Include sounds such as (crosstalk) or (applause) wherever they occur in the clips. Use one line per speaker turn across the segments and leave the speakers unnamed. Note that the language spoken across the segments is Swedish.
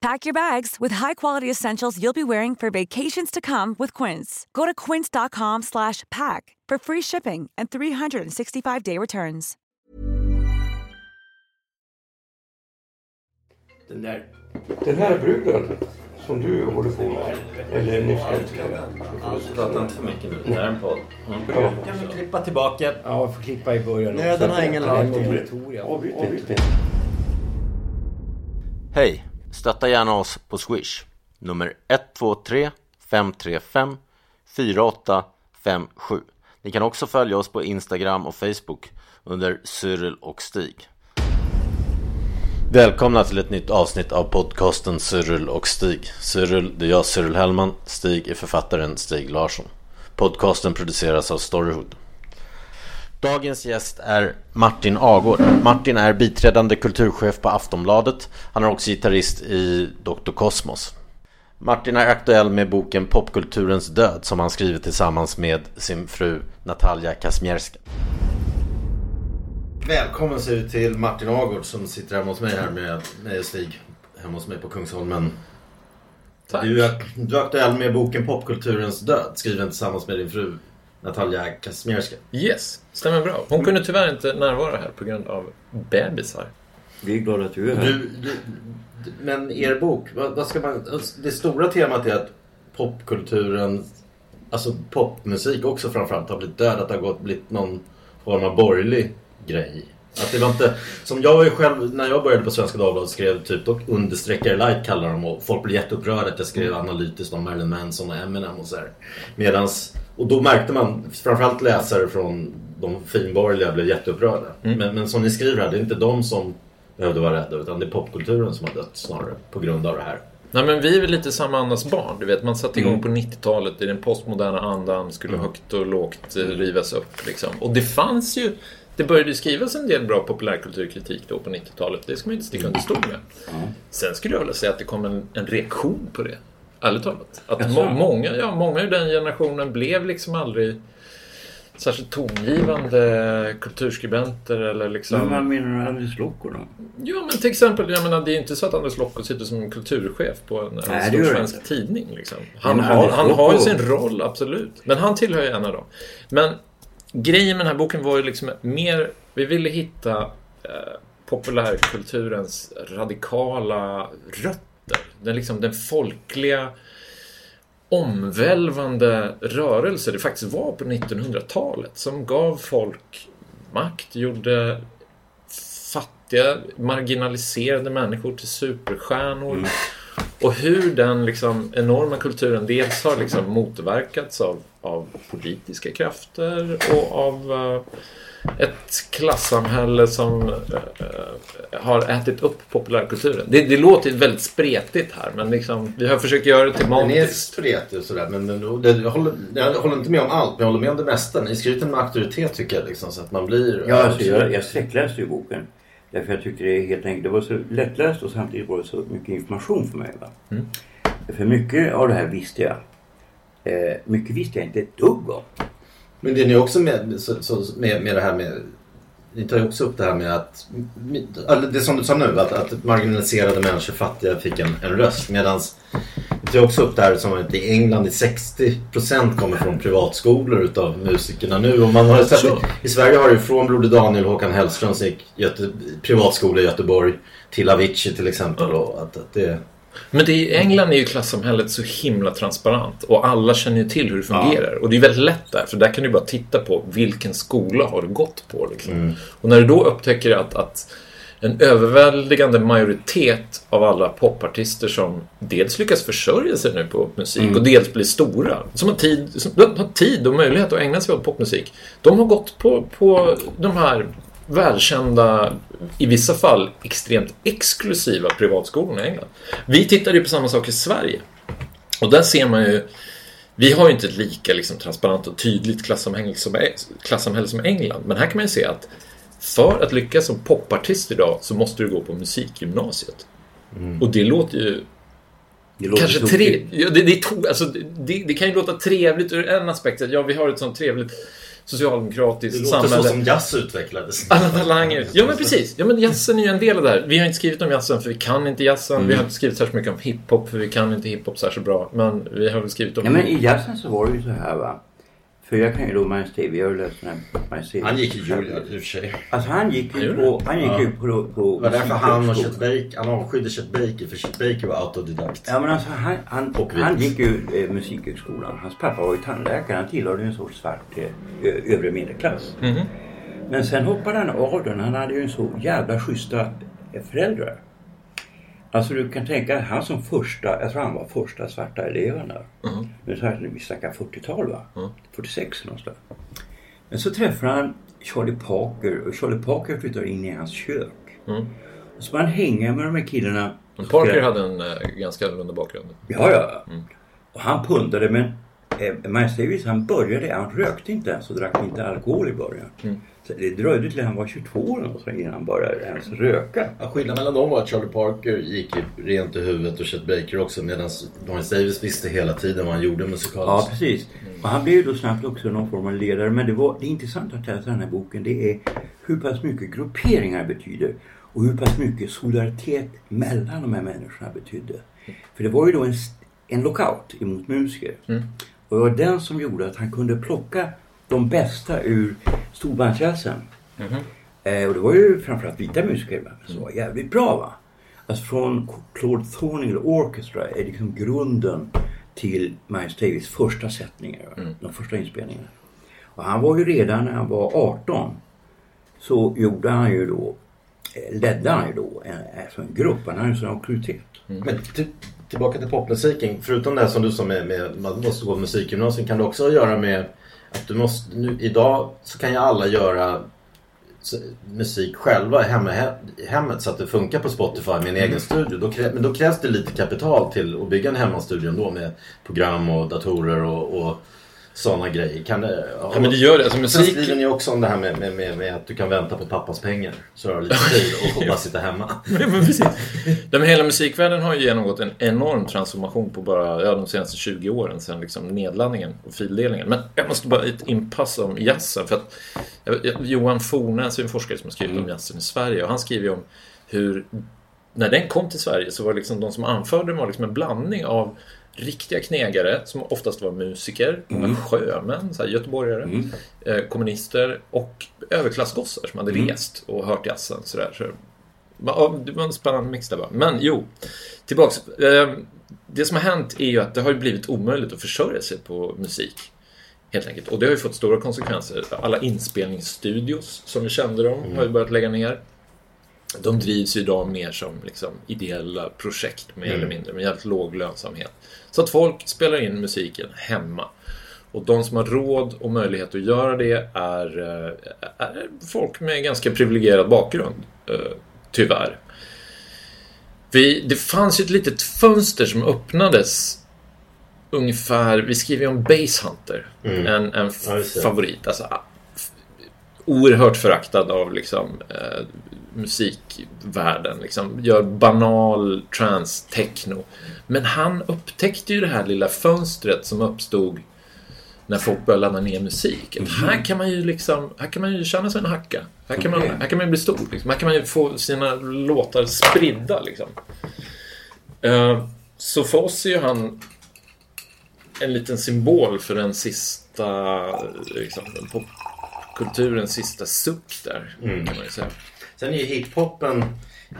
Pack your bags with high-quality essentials you'll be wearing for vacations to come with Quince. Go to quince.com/pack for free shipping and 365-day returns.
Den där, den här bruden som du håller på med, eller ni ska
Prata inte för mycket nu. Det här är en podd. Mm.
Ja.
Kan vi klippa tillbaka?
Ja, vi får klippa i början.
Nöden har ingen lag.
Avbryt inte.
Hej! Stötta gärna oss på Swish. Nummer 123 535 4857. Ni kan också följa oss på Instagram och Facebook under Cyril och Stig. Välkomna till ett nytt avsnitt av podcasten Cyril och Stig. Cyril, det är jag Cyril Hellman. Stig är författaren Stig Larsson. Podcasten produceras av Storyhood. Dagens gäst är Martin Agård. Martin är biträdande kulturchef på Aftonbladet. Han är också gitarrist i Dr. Cosmos. Martin är aktuell med boken Popkulturens död som han skrivit tillsammans med sin fru Natalia Kazmierska. Välkommen säger vi till Martin Agård som sitter hemma hos mig här med mig och Stig. Hemma hos mig på Kungsholmen.
Tack.
Du är, du är aktuell med boken Popkulturens död skriven tillsammans med din fru Natalia Kazmierska.
Yes, stämmer bra. Hon kunde tyvärr inte närvara här på grund av bebisar.
Vi är glada att du är här.
Du, du, men er bok, vad, vad ska man... Det stora temat är att popkulturen, alltså popmusik också framförallt har blivit död. Att det har gått, blivit någon form av borgerlig grej. Att det var inte... Som jag var ju själv, när jag började på Svenska Dagbladet skrev typ dock understreckare light kallar de och folk blev jätteupprörda att jag skrev analytiskt om Marilyn Manson och Eminem och så här. Medans, och då märkte man, framförallt läsare från de finborgerliga blev jätteupprörda. Men, men som ni skriver här, det är inte de som behövde vara rädda utan det är popkulturen som har dött snarare på grund av det här.
Nej men vi är väl lite samma andas barn. Du vet, man satte igång på 90-talet i den postmoderna andan. Skulle högt och lågt rivas upp liksom. Och det fanns ju... Det började ju skrivas en del bra populärkulturkritik då på 90-talet. Det ska man inte sticka under stol med. Sen skulle jag vilja säga att det kom en, en reaktion på det. Ärligt talat. Att må, många, ja, många ur den generationen blev liksom aldrig särskilt tongivande kulturskribenter eller liksom...
Men vad menar du Anders Lokko då?
Ja, men till exempel, jag menar, det är inte så att Anders Lokko sitter som kulturchef på en,
Nej, det
stor
det
svensk
inte.
tidning. Liksom. Han,
Men
har, han har ju sin roll, absolut. Men han tillhör ju en av dem. Men grejen med den här boken var ju liksom mer... Vi ville hitta eh, populärkulturens radikala rötter. Den, liksom, den folkliga omvälvande rörelse det faktiskt var på 1900-talet som gav folk makt, gjorde fattiga, marginaliserade människor till superstjärnor. Och hur den liksom enorma kulturen dels har liksom motverkats av, av politiska krafter och av eh, ett klassamhälle som eh, eh, har ätit upp populärkulturen. Det, det låter väldigt spretigt här men liksom, vi har försökt göra det
Den är
tematiskt.
spretig och sådär men men det, jag, håller, jag håller inte med om allt men jag håller med om det mesta. Ni skriver med auktoritet tycker jag liksom så att man blir...
Ja, alltså, jag, jag sträckläste ju boken. Därför jag tyckte det helt enkelt det var så lättläst och samtidigt var det så mycket information för mig. Va? För mycket av det här visste jag. Eh, mycket visste jag inte ett dugg om.
Men det är ni också med, så, så, med, med det här med... Ni tar ju också upp det här med att... Eller det som du sa nu, att, att marginaliserade människor, fattiga, fick en, en röst. Medan ni tar också upp det här som att i England i 60% kommer från privatskolor utav musikerna nu. Och man har sett. I Sverige har det ju från Broder Daniel och Håkan Hellström som gick Göte, privatskola i Göteborg till Avicii till exempel. Och att, att det,
Men det är, i England är ju klassamhället så himla transparent och alla känner ju till hur det fungerar. Och det är väldigt lätt där, för där kan du bara titta på vilken skola har du gått på. Liksom. Och när du då upptäcker att, att en överväldigande majoritet av alla popartister som dels lyckas försörja sig nu på musik och dels blir stora, som har, tid, som har tid och möjlighet att ägna sig åt popmusik, de har gått på, på de här välkända, i vissa fall extremt exklusiva privatskolorna i England. Vi tittade ju på samma sak i Sverige. Och där ser man ju Vi har ju inte ett lika liksom, transparent och tydligt klassamhälle som, klassamhälle som England. Men här kan man ju se att för att lyckas som popartist idag så måste du gå på musikgymnasiet. Och det låter ju
Det låter
Kanske tre, ja, det, det, alltså, det, det kan ju låta trevligt ur en aspekt. Ja, vi har ett sånt trevligt
Det
socialdemokratiskt
låter
samhälle.
så som jazz utvecklades. (laughs)
Alla talanger. Ja, men precis. Ja, men jazzen är ju en del av det här. Vi har inte skrivit om jazzen för vi kan inte jazzen.
Mm.
Vi har inte skrivit särskilt mycket om hiphop för vi kan inte hiphop särskilt bra. Men vi har väl skrivit om...
Ja men i jazzen så var det ju så här va. För jag kan ju då Miles Davis, jag har läst den här Miles Davis.
Han gick i Juilliard i och för sig.
Alltså han gick ju på, han gick
Ja.
ju på, på
Det var därför han och Chet. Baker, han avskydde Chet Baker för Chet Baker var autodidakt.
Ja men alltså han, han, han gick ju eh, musikhögskolan. Hans pappa var ju tandläkare. Han tillhörde ju en sorts svart eh, övre medelklass.
Mhm.
Men sen hoppade han av den. Han hade ju en så jävla schyssta eh, föräldrar. Alltså du kan tänka han som första, jag tror han var första svarta eleven där. Men så här, vi snackar 40-tal va?
Mm.
46 någonstans. Men så träffar han Charlie Parker och Charlie Parker flyttar in i hans kök.
Mm.
Och så börjar han hänga med de här killarna.
Men Parker hade en eh, ganska annorlunda bakgrund.
Ja, ja.
Mm.
Och han pundade men eh, Miles Davis han började, han rökte inte ens och drack inte alkohol i början.
Mm.
Så det dröjde till han var 22 år och så innan han började ens röka.
Ja, skillnaden mellan dem var att Charlie Parker gick rent i huvudet och Chet Baker också medan Miles Davis visste hela tiden vad han gjorde
Ja
musikaliskt.
precis. Och han blev ju då snabbt också någon form av ledare. Men det, var, det är intressant att läsa den här boken. Det är hur pass mycket grupperingar betyder. Och hur pass mycket solidaritet mellan de här människorna betydde. För det var ju då en, en lockout emot musiker. Och det var den som gjorde att han kunde plocka de bästa ur storbandsjazzen. Eh, och det var ju framförallt vita musiker som var jävligt bra va. Alltså från Claude Thornhill Orchestra är liksom grunden till Miles Davis första sättningar. va, De första inspelningarna. Och han var ju redan när han var 18 så gjorde han ju då, eh, ledde han ju då en, alltså en grupp. Han hade ju sån auktoritet.
Men till, tillbaka till popmusiken. Förutom det som du sa med, med man måste gå musikgymnasium kan det också ha att göra med att du måste, nu, idag så kan ju alla göra musik själva hemma, he- i hemmet så att det funkar på Spotify med en egen studio. Då krä, men då krävs det lite kapital till att bygga en hemmastudio ändå med program och datorer och, och sådana grejer. Kan det,
Ja, men det gör det. Alltså
Sen
musik...
skriver ni också om det här med, med, med, med att du kan vänta på pappas pengar. Så du har lite tid och, och bara sitta hemma. (laughs)
Ja, men precis. Men hela musikvärlden har ju genomgått en enorm transformation på bara ja, de senaste 20 åren sedan liksom nedladdningen och fildelningen. Men jag måste bara ett inpass om jazzen. För att, Johan Fornäs är en forskare som har skrivit om jazzen i Sverige och han skriver ju om hur när den kom till Sverige så var liksom de som anförde den var liksom en blandning av riktiga knegare som oftast var musiker, många sjömän, så här, göteborgare, eh, kommunister och överklassgossar som hade rest och hört jazzen. Så där. Så Ja, det var en spännande mix där bara. Men jo, tillbaks. Eh, Det som har hänt är ju att det har blivit omöjligt att försörja sig på musik. Helt enkelt. Och det har ju fått stora konsekvenser. Alla inspelningsstudios som vi kände dem har ju börjat lägga ner. De drivs ju idag mer som liksom, ideella projekt mer eller mindre med jävligt låg lönsamhet. Så att folk spelar in musiken hemma. Och de som har råd och möjlighet att göra det är, eh, är folk med ganska privilegierad bakgrund. eh, Tyvärr. Vi, det fanns ju ett litet fönster som öppnades ungefär, vi skriver ju om Base Hunter. En, en
Mm.
Favorit. Alltså, oerhört föraktad av liksom, eh, musikvärlden. Liksom, gör banal trance, techno. Men han upptäckte ju det här lilla fönstret som uppstod när folk började ladda ner musik. Att här kan man ju liksom, här kan man ju tjäna sig en hacka. Här kan man,
Okej.
här kan man ju bli stor. Liksom. Här kan man ju få sina låtar spridda liksom. Eh, så för oss är ju han en liten symbol för den sista, liksom, popkulturens sista suck där, kan man ju säga.
Sen är ju hiphopen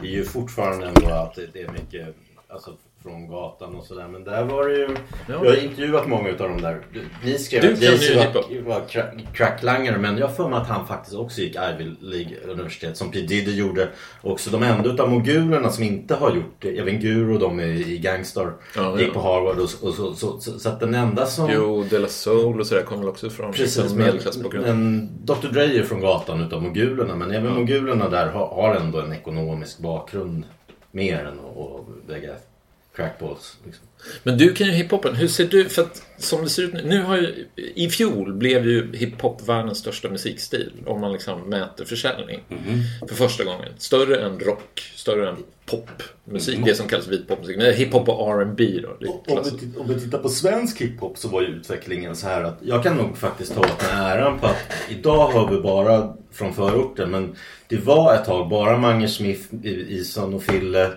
är ju fortfarande ändå att det det är mycket alltså, från gatan och sådär. Men där var det ju...
Ja.
Jag har intervjuat många utav dem där. Ni skrev
Du
att Jay-Z var, var cra- cracklangare men jag har för mig att han faktiskt också gick Ivy League universitet som P Diddy gjorde. Också de enda utav mogulerna som inte har gjort det, även Guru och de i, i Gangstar,
Ja,
gick
ja.
på Harvard och, och så, så, så, så att den enda som...
Jo, De La Soul och sådär kommer väl också från
Precis,
liksom, medelklassbakgrund.
men Dr Dre är från gatan utav mogulerna men även mogulerna där har, har ändå en ekonomisk bakgrund mer än att att lägga crackballs. Liksom.
Men du kan ju hiphopen. Hur ser du, för att som det ser ut nu, nu har ju, i fjol blev ju hiphop världens största musikstil om man liksom mäter försäljning. För första gången. Större än rock, större än popmusik, det som kallas vit popmusik. Men hiphop och R&B då.
Om vi, om vi tittar på svensk hiphop så var ju utvecklingen så här att jag kan nog faktiskt ta åt mig äran på att idag hör vi bara från förorten men det var ett tag bara Mange Smith, Ison och Fille,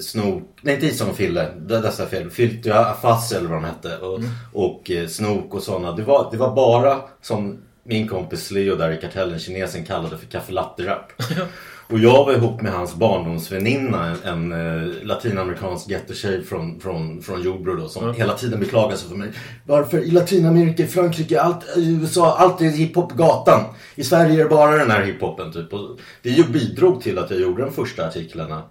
Snook, nej inte Ison och Fille, dessa fel, Fylty Afasi eller vad de hette och, och eh, Snook och sådana. Det var, det var bara som min kompis Leo där i Kartellen, kinesen kallade för kaffelatte-rap. (laughs) Och jag var ihop med hans barndomsväninna, en, en eh, latinamerikansk jättetjej från, från, från Jordbro då, som hela tiden beklagade sig för mig. Varför i Latinamerika, i Frankrike, allt, i USA, allt är hiphop på gatan. I Sverige är det bara den här hiphopen typ. Och det bidrog till att jag gjorde de första artiklarna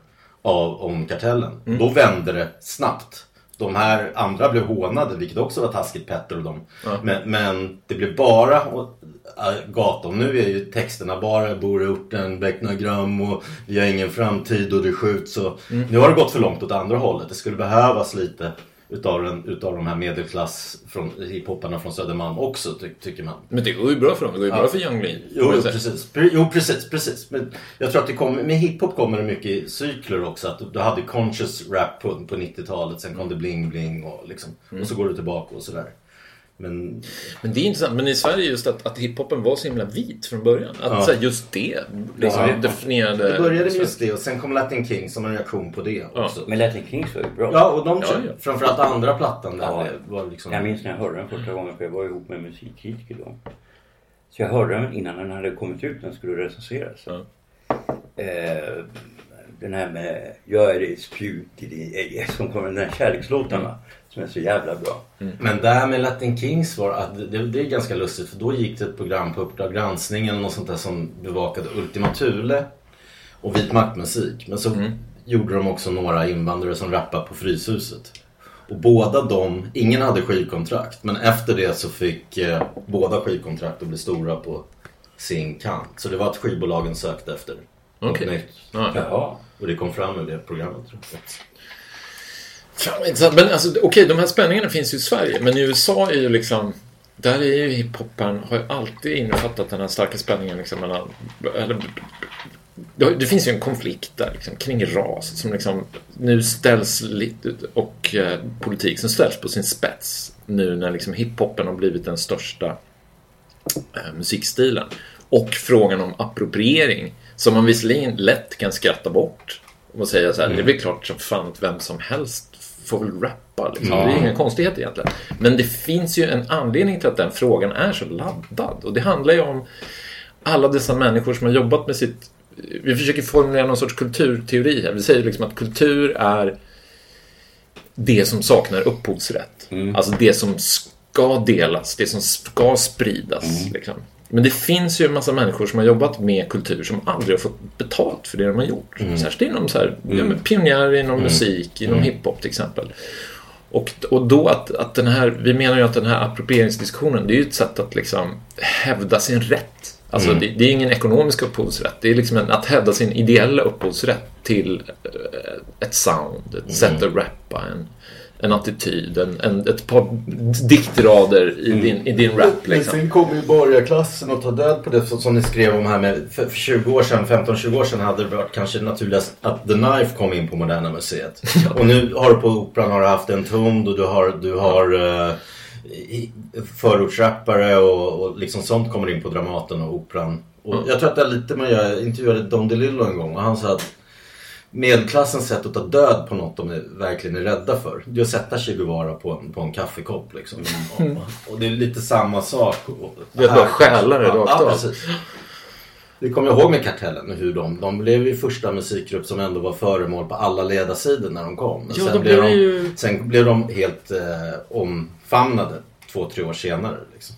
av, om kartellen. Då vände det snabbt. De här andra blev hånade, vilket också var taskigt Petter och dem. Men, men det blev bara äh, gatan. Nu är ju texterna bara bor i orten, becknagram och vi har ingen framtid och det skjuts. Och Nu har det gått för långt åt andra hållet. Det skulle behövas lite utav, den, utav de här medelklass från hiphopparna från Södermalm också ty, tycker man.
Men det går ju bra för dem. Det går ju bra för Young Lean.
Jo, jo, precis. Pre- Jo, precis, precis. Men jag tror att det kommer, med hiphop kommer det mycket i cykler också. Att du hade conscious rap på, på 90-talet, sen kom det bling bling och liksom. Och så går du tillbaka och sådär. Men
Men det är intressant. Men i Sverige just att, att hiphopen var så himla vit från början. Att
Ja.
så här, just det liksom,
Ja.
definierade...
det började med just det och sen kom Latin King som en reaktion på det också.
Men Latin Kings var ju bra.
Ja, och de
Ja, ja.
framförallt andra plattan där
Ja.
var liksom...
Jag minns när jag hörde den första gången för jag var ihop med en musikkritiker då. Så jag hörde den innan den hade kommit ut, den skulle recenseras.
Ja.
Eh, den här med Jag är ett spjut i din som kommer, den här kärlekslåtarna som är så jävla bra.
Men där med Latin Kings var att det, det är ganska lustigt för då gick det ett program på Uppdrag granskning eller något sånt där som bevakade Ultima Thule och vit maktmusik. Men så gjorde de också några invandrare som rappade på Fryshuset. Och båda de, ingen hade skivkontrakt men efter det så fick eh, båda skivkontrakt att bli stora på sin kant. Så det var att skivbolagen sökte efter något
Okej.
nytt.
Ja.
Jaha.
Och det kom fram ur det programmet. Tror jag.
Vad intressant. Men alltså, okej, de här spänningarna finns ju i Sverige. Men i USA är ju liksom... Där är ju hiphopen, har ju alltid innefattat den här starka spänningen liksom mellan... Eller, det, finns ju en konflikt där liksom, kring ras som liksom nu ställs lite, och eh, politik som ställs på sin spets nu när liksom hiphopen har blivit den största eh, musikstilen. Och frågan om appropriering som man visserligen lätt kan skratta bort och säga så här, det är väl klart som fan att vem som helst får väl rappa. Liksom. Det är inga konstigheter egentligen. Men det finns ju en anledning till att den frågan är så laddad. Och det handlar ju om alla dessa människor som har jobbat med sitt... Vi försöker formulera någon sorts kulturteori här. Vi säger liksom att kultur är det som saknar upphovsrätt. Alltså det som ska delas, det som ska spridas. Liksom. Men det finns ju en massa människor som har jobbat med kultur som aldrig har fått betalt för det de har gjort. Särskilt inom så här, ja, men pionjärer inom musik, inom hiphop till exempel. Och, och då att, att den här, vi menar ju att den här approprieringsdiskussionen, det är ju ett sätt att liksom hävda sin rätt. Alltså det, det är ingen ekonomisk upphovsrätt. Det är liksom en, att hävda sin ideella upphovsrätt till eh, ett sound, ett sätt att rappa, en, en attityd, en, en, ett par diktrader i din, i din rap.
Men
Liksom.
sen kommer ju borgarklassen och ta död på det så- som ni skrev om här med för, för 20 år sedan, 15-20 år sedan hade det varit kanske naturligast att The Knife kom in på Moderna Museet. (laughs) och nu har du på Operan har du haft en Tomd och du har, du har uh, förortsrappare och, och liksom sånt kommer in på Dramaten och Operan. Och Jag tror att det är lite med, jag intervjuade Don DeLillo en gång och han sa att medelklassens sätt att ta död på något de är, verkligen är rädda för. Det är att sätta Che Guevara på en, på en kaffekopp liksom. Och, och det är lite samma sak.
Det är bara stjäla det rakt av.
precis. Det kommer jag ihåg med Kartellen hur de, de blev ju första musikgrupp som ändå var föremål på alla ledarsidor när de kom. Men
Ja,
sen,
då
blev de,
det ju-
sen blev de helt eh, omfamnade två, tre år senare. Liksom.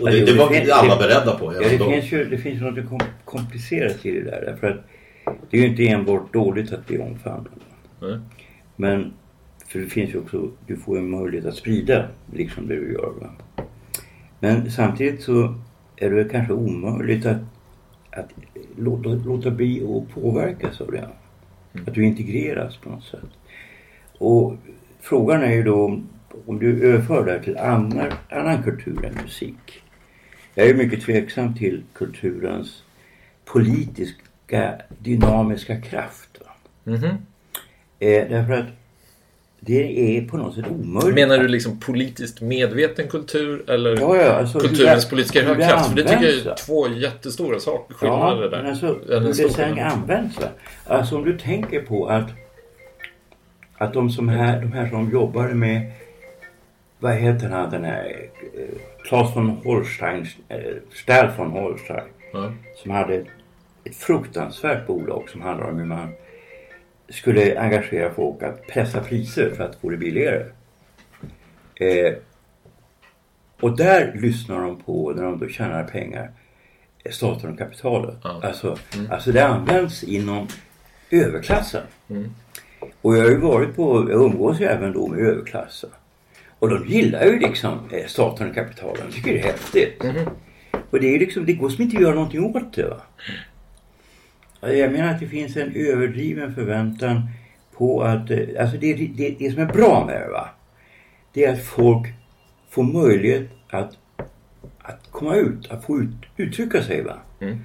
Och det,
jo,
det
det
var
finns-
alla
det-
beredda på.
Ja, det,
då.
finns ju, det finns ju något kom- komplicerat i det där. Därför att det är ju inte enbart dåligt att bli omfamnad.
Nej.
Men för det finns ju också, du får ju en möjlighet att sprida liksom det du gör. Va? Men samtidigt så är det kanske omöjligt att, att låta, låta bli att påverkas av det. Att du integreras på något sätt. Och frågan är ju då om, om du överför det här till annan, annan kultur än musik. Jag är mycket tveksam till kulturens politiska dynamiska kraft. Va?
Mhm.
Eh, därför att det är på något sätt omöjligt.
Menar du liksom politiskt medveten kultur eller
Ja, ja, alltså
kulturens
det-
politiska
hur det
kraft? För det tycker jag är två jättestora saker,
Ja,
skillnader där.
men alltså hur det sen används. Va? Alltså om du tänker på att, att de, som här, de här som jobbade med, vad heter han, den här eh, Claes von Holstein, eh, Stahl von Holstein,
Ja.
som hade ett, ett fruktansvärt bolag som handlade om hur man skulle engagera folk att pressa priser för att få det billigare. Eh, och där lyssnar de på, när de då tjänar pengar, eh, staten och kapitalet.
Ja.
Alltså, alltså det används inom överklassen.
Mm.
Och jag har ju varit på, jag umgås ju även då med överklassen. Och de gillar ju liksom eh, staten och kapitalet. De tycker det är häftigt.
Mhm.
Och det är liksom, det går som inte att göra någonting åt det. Va? Ja, Jag menar att det finns en överdriven förväntan på att, eh, alltså det, det, det som är bra med det va. Det är att folk får möjlighet att, att komma ut, att få ut, uttrycka sig va.
Mm.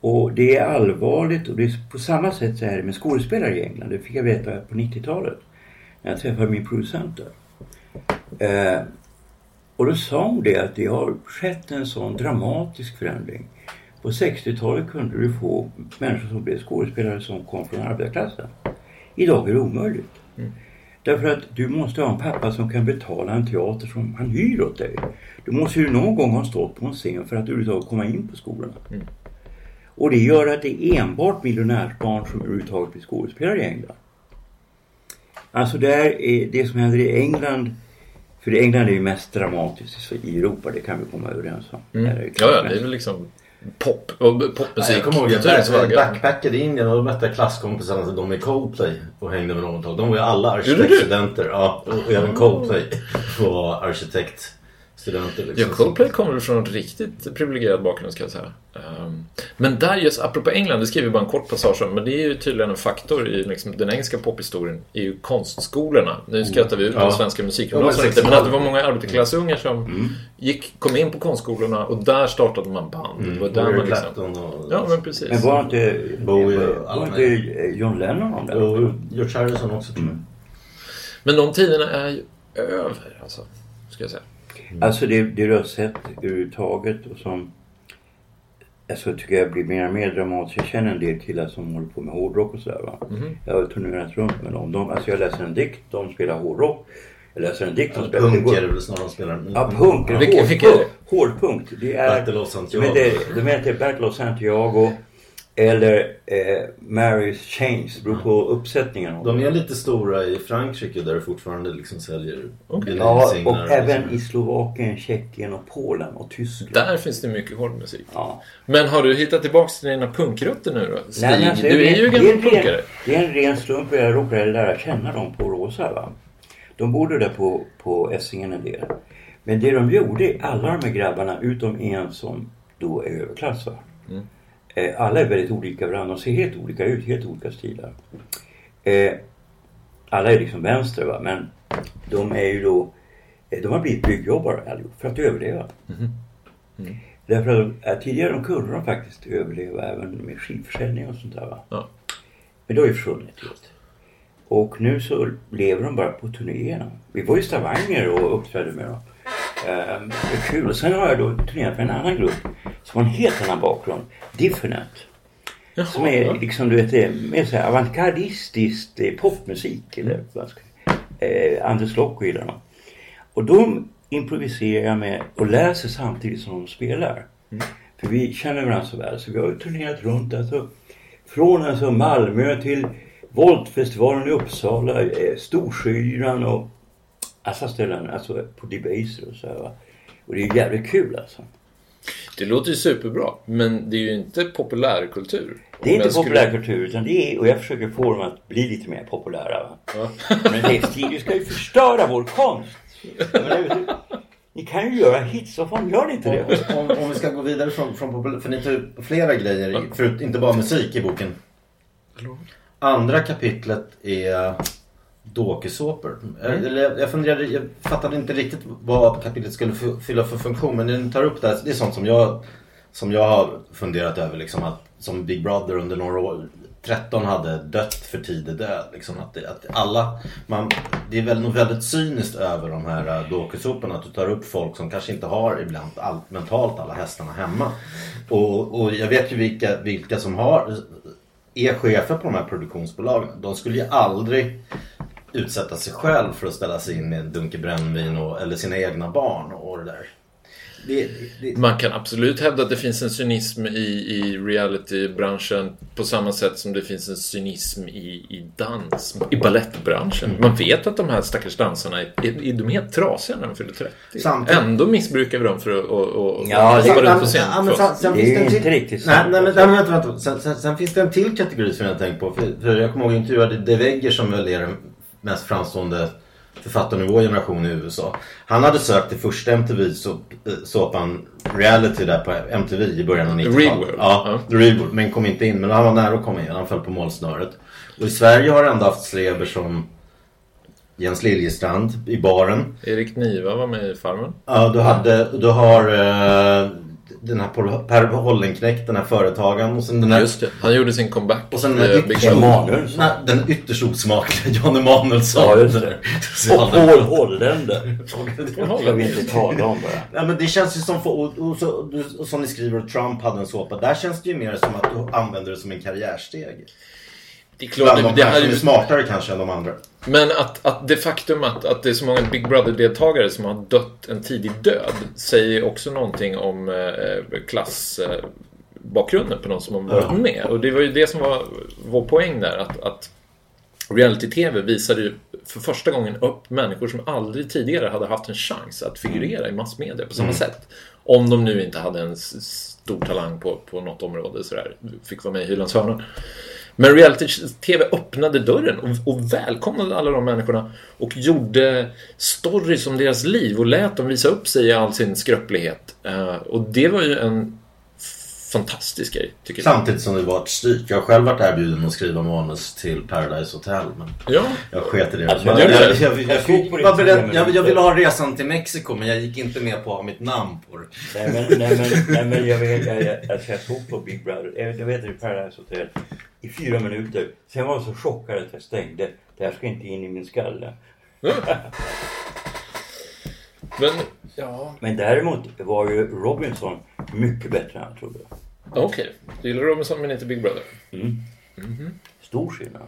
Och det är allvarligt och det är på samma sätt så är det med skådespelare i England. Det fick jag veta på 90-talet. När jag träffade min producent där. Eh, och då sa hon det att det har skett en sån dramatisk förändring. På 60-talet kunde du få människor som blev skådespelare som kom från arbetarklassen. Idag är det omöjligt. Därför att du måste ha en pappa som kan betala en teater som han hyr åt dig. Du måste ju någon gång ha stått på en scen för att överhuvudtaget komma in på skolorna. Och det gör att det är enbart miljonärsbarn som överhuvudtaget blir skådespelare i England. Alltså där är det som händer i England för England är ju mest dramatiskt i Europa, det kan vi komma överens om.
Mm. Ja, ja, det är väl liksom pop och popmusik.
jag kommer ihåg att
kulturens
jag
vagga.
backpackade i Indien och då mötte jag klasskompisarna till de i Coldplay och hängde med dem ett tag. De var ju alla arkitektstudenter. Ja, och även Coldplay var arkitektstudenter.
Ja,
Liksom.
Coldplay kommer från en riktigt privilegierad bakgrund ska jag säga. Ehm, men där just, apropå England, det skriver vi bara en kort passage om, men det är ju tydligen en faktor i liksom, den engelska pophistorien, är ju konstskolorna. Nu skrattar vi ut
Ja.
de svenska musikgymnasierna
Ja, men
att det var många arbetarklassungar som
Mm.
gick, kom in på konstskolorna och där startade man band. Det var där
Eric
man liksom...
Och...
Ja, men precis.
Men var inte,
Bowie alla
var inte John Lennon om det?
Och George Harrison också tror jag.
Men de tiderna är ju över, alltså. Ska jag säga.
Alltså det, det du har sett överhuvudtaget och som alltså, tycker jag blir mer och mer dramatiskt. Jag känner en del killar som håller på med hårdrock och sådär va.
Mhm.
Jag har turnerat runt med dem. De, alltså jag läser en dikt, de spelar hårdrock. Jag läser en dikt, de spelar
Punk är det väl snarare de spelar.
Ja, punk.
Ja.
Vilka-
hård,
vilka är det?
Hårdpunk. Det är...
Battle of Santiago.
De heter, de heter Battle of Santiago. Eller eh, Mary's Chains. Beror på uppsättningen.
De är lite stora i Frankrike där det fortfarande liksom säljer
Okej.
Ja, och även i Slovakien, Tjeckien och Polen och Tyskland.
Där finns det mycket hård musik.
Ja.
Men har du hittat tillbaks till dina punkrutter nu då? Stig,
Nej, alltså,
du är ju
det
gammal punkare.
Det är en ren slump och jag råkade lära känna dem på Rosa. Va? De bodde där på, på Essingen en del. Men det de gjorde, alla de här grabbarna utom en som då är överklass. Va?
Mm.
Eh, alla är väldigt olika varandra. De ser helt olika ut, helt olika stilar. Eh, alla är liksom vänster va, men de är ju då eh, de har blivit byggjobbare allihop för att överleva.
Mm.
Därför att tidigare de kunde de faktiskt överleva även med skivförsäljning och sånt där. Va?
Ja.
Men det har ju försvunnit helt. Och nu så lever de bara på turnéerna. Vi var i Stavanger och uppträdde med dem. Är kul. Och sen har jag då turnerat med en annan grupp som har en helt annan bakgrund. Different.
Jaha,
Som är
ja.
liksom du vet, mer så här avantgardistiskt eh, popmusik. Eller vad ska eh, Anders Lokko gillar dem. Och de improviserar jag med och läser samtidigt som de spelar. För vi känner varandra så väl så vi har ju turnerat runt alltså. Från alltså Malmö till Voltfestivalen i Uppsala, eh, Storsjöyran och alla ställen, alltså på Debaser och så här va. Och det är jävligt kul alltså.
Det låter ju superbra, men det är ju inte populärkultur.
Det är inte
skulle-
populärkultur utan det är, och jag försöker få dem att bli lite mer populära. Va?
Ja.
Men du ska ju förstöra vår konst. Menar, Ni kan ju göra hits, varför gör ni inte det?
Om, om vi ska gå vidare från, från popul- för ni tar upp flera grejer, förut, inte bara musik i boken. andra kapitlet är dokusåpor. Mm. Jag, jag funderade, jag fattade inte riktigt vad kapitlet skulle fylla för funktion men den tar upp det här. Det är sånt som jag, som jag har funderat över liksom att som Big Brother under några år 13 hade dött för tidig död. Liksom att, det, att alla, man, det är väl något väldigt cyniskt över de här äh, dokusåporna. Att du tar upp folk som kanske inte har ibland allt mentalt alla hästarna hemma. Och, och jag vet ju vilka, vilka som har är chefer på de här produktionsbolagen. De skulle ju aldrig utsätta sig själv för att ställa sig in med en dunke brännvin eller sina egna barn och det där.
Det, det, Man kan absolut hävda att det finns en cynism i, i realitybranschen på samma sätt som det finns en cynism i, i dans, i ballettbranschen. Mm. Man vet att de här stackars dansarna är, är, de är helt trasiga när de fyller 30. Samtidigt. Ändå missbrukar vi dem för att och, och,
ja, hoppa runt på scen. Ja, men sen, sen det är ju inte riktigt
sant. Nej, nej, men, vänta, vänta. Sen, sen, sen, finns det en till kategori som jag har tänkt på. För, för jag kommer ihåg att jag intervjuade De Vegger som väl är den mest framstående författarna i vår generation i USA. Han hade sökt till första MTV-såpan Reality där på MTV i början av 90-talet. Ja, The Real World. Men kom inte in. Men han var nära att komma in. Han föll på målsnöret. Och i Sverige har ändå haft celeber som Jens Liljestrand i baren.
Erik Niva var med i Farmen.
Ja, du, hade, du har uh, den här Per Hollenknekt, den här företagaren. Och sen den här,
Just det, han gjorde sin comeback.
Och sen den, äh, ytterst, nej, den ytterst osmakliga Jan Emanuelsson.
Ja, just det. Och Paul Holländer. ska vi inte tala om bara.
Ja, men det känns ju som, för, och, och, så, och, som ni skriver, Trump hade en såpa. Där känns det ju mer som att du använder det som en karriärsteg. Det är klart, Bland de det här är ju smartare kanske än de andra.
Men att, att det faktum att, att det är så många Big Brother-deltagare som har dött en tidig död säger också någonting om eh, klassbakgrunden på de som har varit med. Och det var ju det som var vår poäng där. Att, att reality-tv visade ju för första gången upp människor som aldrig tidigare hade haft en chans att figurera i massmedia på samma mm. sätt. Om de nu inte hade en stor talang på, på något område sådär. Fick vara med i Hylands hörna. Men reality-tv öppnade dörren och, och, välkomnade alla de människorna och gjorde stories om deras liv och lät dem visa upp sig i all sin skröplighet. Uh, och det var ju en fantastisk grej, tycker
jag. Samtidigt som det var ett styrt. Jag har själv varit erbjuden att skriva manus till Paradise Hotel. Men
ja.
jag sket i det. Alltså, jag, jag, jag, jag, beredd, jag, jag ville ha resan till Mexiko men jag gick inte med på att ha mitt namn på det.
Nej men, nej, men, nej, men jag, vet, jag, jag, alltså, jag tog på Big Brother. Jag vet det Paradise Hotel i fyra minuter. Sen var jag så chockad att jag stängde. Det här ska inte in i min skalle.
Men, ja.
Men däremot var ju Robinson mycket bättre än jag trodde.
Okej, du gillar Robinson men inte Big Brother?
Mm. Mm -hmm. Stor skillnad.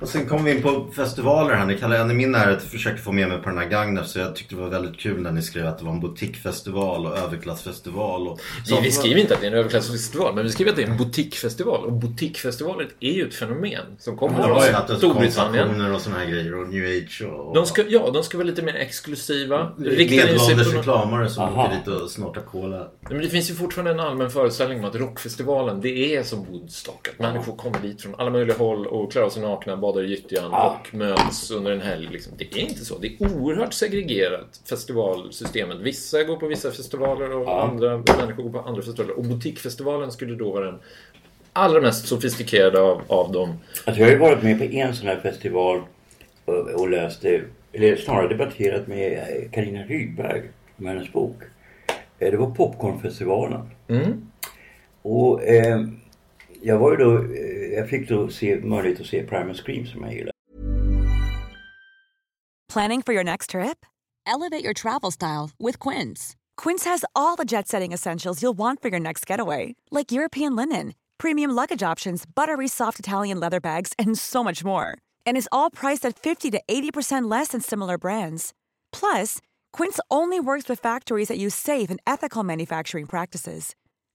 Och sen kom vi in på festivaler här. Ni kallar en i min närhet försöker få med mig på den här Gagnef. Så jag tyckte det var väldigt kul när ni skrev att det var en boutiquefestival och överklassfestival. Och
vi, vi skriver inte att det är en överklassfestival. Men vi skriver att det är en boutiquefestival. Och boutiquefestivalet är ju ett fenomen som kommer
från Storbritannien. och sådana här grejer. Och new age och...
De ska, ja, de ska vara lite mer exklusiva.
Medelålders reklamare som Aha. åker dit och snortar cola.
Men det finns ju fortfarande en allmän föreställning om att rockfestivalen, det är som Woodstock. Att människor kommer dit från alla möjliga håll och klär av sig nakna, badar i gyttjan ah. och möts under en helg. Liksom. Det är inte så. Det är oerhört segregerat, festivalsystemet. Vissa går på vissa festivaler och ah. andra människor går på andra festivaler. Och Boutiquefestivalen skulle då vara den allra mest sofistikerade av, av dem.
Alltså jag har ju varit med på en sån här festival och, och läste, eller snarare debatterat med Karina Rydberg om hennes bok. Eh, det var Popcornfestivalen.
Mm.
Och eh, jag var ju då, eh, jag fick då se möjlighet att se Primal Scream som jag gillar.
Planning for your next trip?
Elevate your travel style with Quince.
Quince has all the jet-setting essentials you'll want for your next getaway, like European linen, premium luggage options, buttery soft Italian leather bags, and so much more. And is all priced at 50 to 80% less than similar brands. Plus, Quince only works with factories that use safe and ethical manufacturing practices.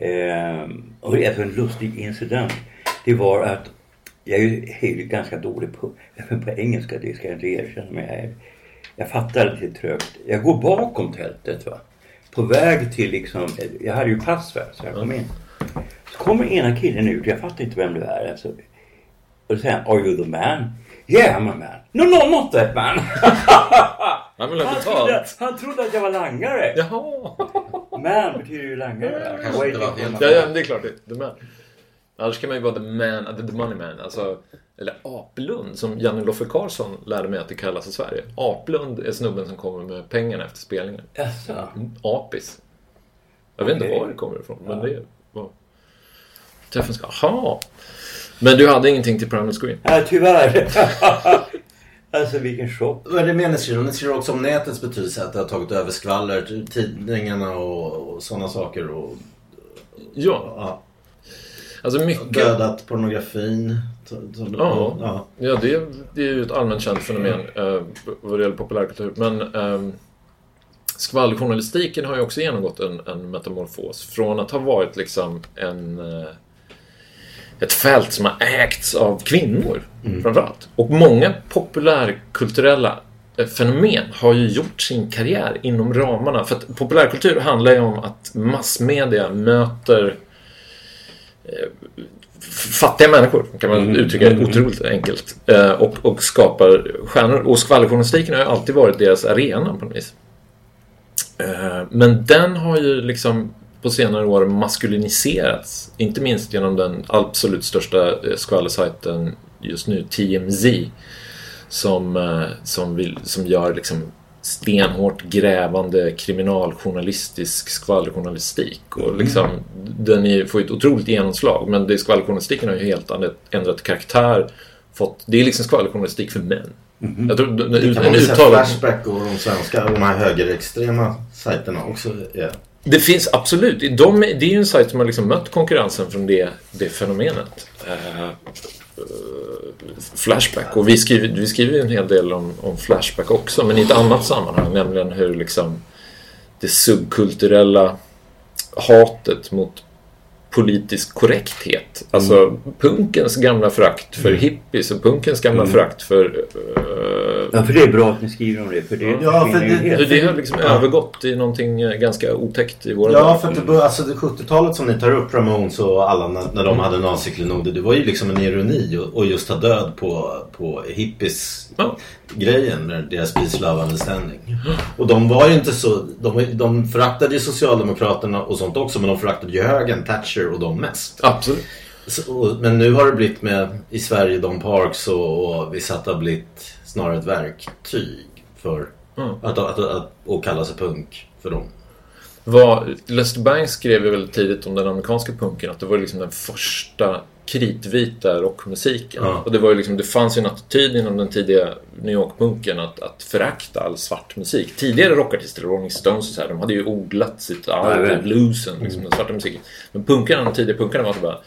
Eh, och det en lustig incident. Det var att jag är ju ganska dålig på, även (laughs) på engelska, det ska jag inte erkänna. Men jag, är, jag fattar lite trögt. Jag går bakom tältet va. På väg till liksom, jag hade ju pass va, så jag kom in. Så kommer ena killen ut, jag fattar inte vem det är. Alltså. Och då säger han, Are you the man? Yeah I'm a man. No, no, not that man. (laughs)
Han vill ha
han, trodde, han trodde att jag var langare.
Jaha.
Man betyder ju langare.
kanske inte var helt-
Ja, ja, men det är klart. Det, the man. Annars kan man ju vara the man, the, money man. Alltså, eller Aplund, som Janne Loffe Karlsson lärde mig att det kallas i Sverige. Aplund är snubben som kommer med pengarna efter spelningen.
Jaså?
Apis. Jag vet inte
Okej.
var det kommer ifrån, men det var... Träffen ska... Aha! Men du hade ingenting till Primal Screen?
Nej, tyvärr. (laughs) alltså vilken chock.
Vad är det mer ni skriver? Ni skriver också om nätets betydelse, att det har tagit över skvaller, tidningarna och, och sådana saker. Och,
Ja,
ja,
alltså mycket...
dödat pornografin.
Ja.
ja.
Ja, det, det är ju ett allmänt känt fenomen eh, vad det gäller populärkultur. Men eh, skvallerjournalistiken har ju också genomgått en, en metamorfos. Från att ha varit liksom en, eh, ett fält som har ägts av kvinnor framförallt. Och många populärkulturella eh, fenomen har ju gjort sin karriär inom ramarna. För att populärkultur handlar ju om att massmedia möter fattiga människor, kan man uttrycka det otroligt enkelt. Eh, och, och skapar stjärnor. Och skvallerjournalistiken har ju alltid varit deras arena på något vis. Eh, men den har ju liksom på senare år maskuliniserats. Inte minst genom den absolut största eh, skvallersajten just nu, TMZ. Som, eh, som, vill, som gör liksom stenhårt grävande kriminaljournalistisk skvallerjournalistik. Och liksom, den är, får ju ett otroligt genomslag. Men det, skvallerjournalistiken har ju helt ändrat, ändrat karaktär. Fått, det är liksom skvallerjournalistik för män. Jag tror,
Det kan man säga
uttalad,
Flashback och de svenska, de här högerextrema sajterna också är.
Det finns absolut. De, det är ju en sajt som har liksom mött konkurrensen från det, det fenomenet. Eh, flashback. Och vi skriver, vi skriver ju en hel del om, om Flashback också. Men i ett annat sammanhang. Nämligen hur liksom det subkulturella hatet mot politisk korrekthet. Alltså punkens gamla förakt för hippies och punkens gamla förakt för... eh,
Ja, för det är bra att ni skriver om det. För det
Ja, för det-
hur det har liksom övergått i någonting eh, ganska otäckt i våra
Ja,
dagar.
för att det, bör- alltså det 70-talet som ni tar upp, Ramones och alla när, när de hade naziklenoder. Det var ju liksom en ironi och, och just ta död på, på hippies
Ja.
grejen med deras peace, love, understanding. Och de var ju inte så, de, de föraktade ju Socialdemokraterna och sånt också men de föraktade ju högern, Thatcher och de mest.
Absolut.
Så, men nu har det blivit med i Sverige Don Parks och, och vi satt har blivit snarare ett verktyg för
Mm.
att, att, att, att, kalla sig punk för dem.
Var, Lester Bangs skrev ju väldigt tidigt om den amerikanska punken att det var liksom den första kritvita rockmusiken.
Ja.
Och det, var ju liksom, det fanns ju en attityd inom den tidiga New York-punken att, att förakta all svart musik. Tidigare rockartister, Rolling Stones och så här, de hade ju odlat sitt arv bluesen, liksom, den svarta musiken. Men punkarna, de tidiga punkarna var så bara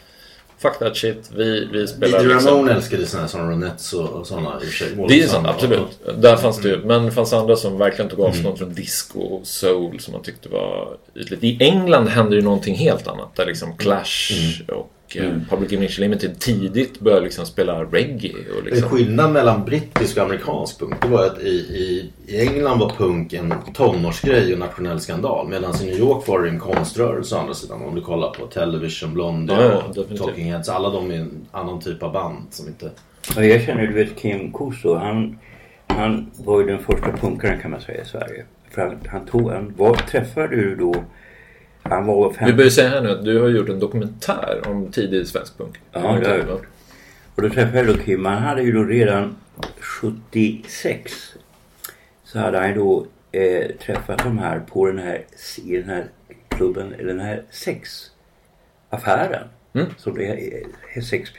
Fuck that shit, vi, vi spelar
Didi
liksom...
Ramone älskade sådana som Ronettes och, och sådana i och för sig.
Det är sant, absolut. Där fanns det ju.
Mm.
Men det fanns andra som verkligen tog avstånd från disco och soul som man tyckte var ytligt. I England hände ju någonting helt annat. Där liksom Clash
Mm.
och eh, Public Image Limited tidigt började liksom spela reggae. Och liksom...
skillnad mellan brittisk och amerikansk punk det var att i, i, i England var punk en tonårsgrej och nationell skandal. Medan i New York var det en konströrelse å andra sidan. Om du kollar på Television, Blondie
Ja,
och
definitivt.
Talking Heads. Alla de är en annan typ av band som inte...
Ja, jag känner, du vet Kim Kuso. Han, han var ju den första punkaren kan man säga i Sverige. För han, han tog en... Var träffade du då? Han var
Vi börjar säga här nu att du har gjort en dokumentär om tidig svensk punk.
Ja, det har jag gjort. Och då träffade jag då Kim. Han hade ju då redan 76 så hade han då eh, träffat de här på den här, i den här klubben, eller den här sexaffären. Som det är, är sex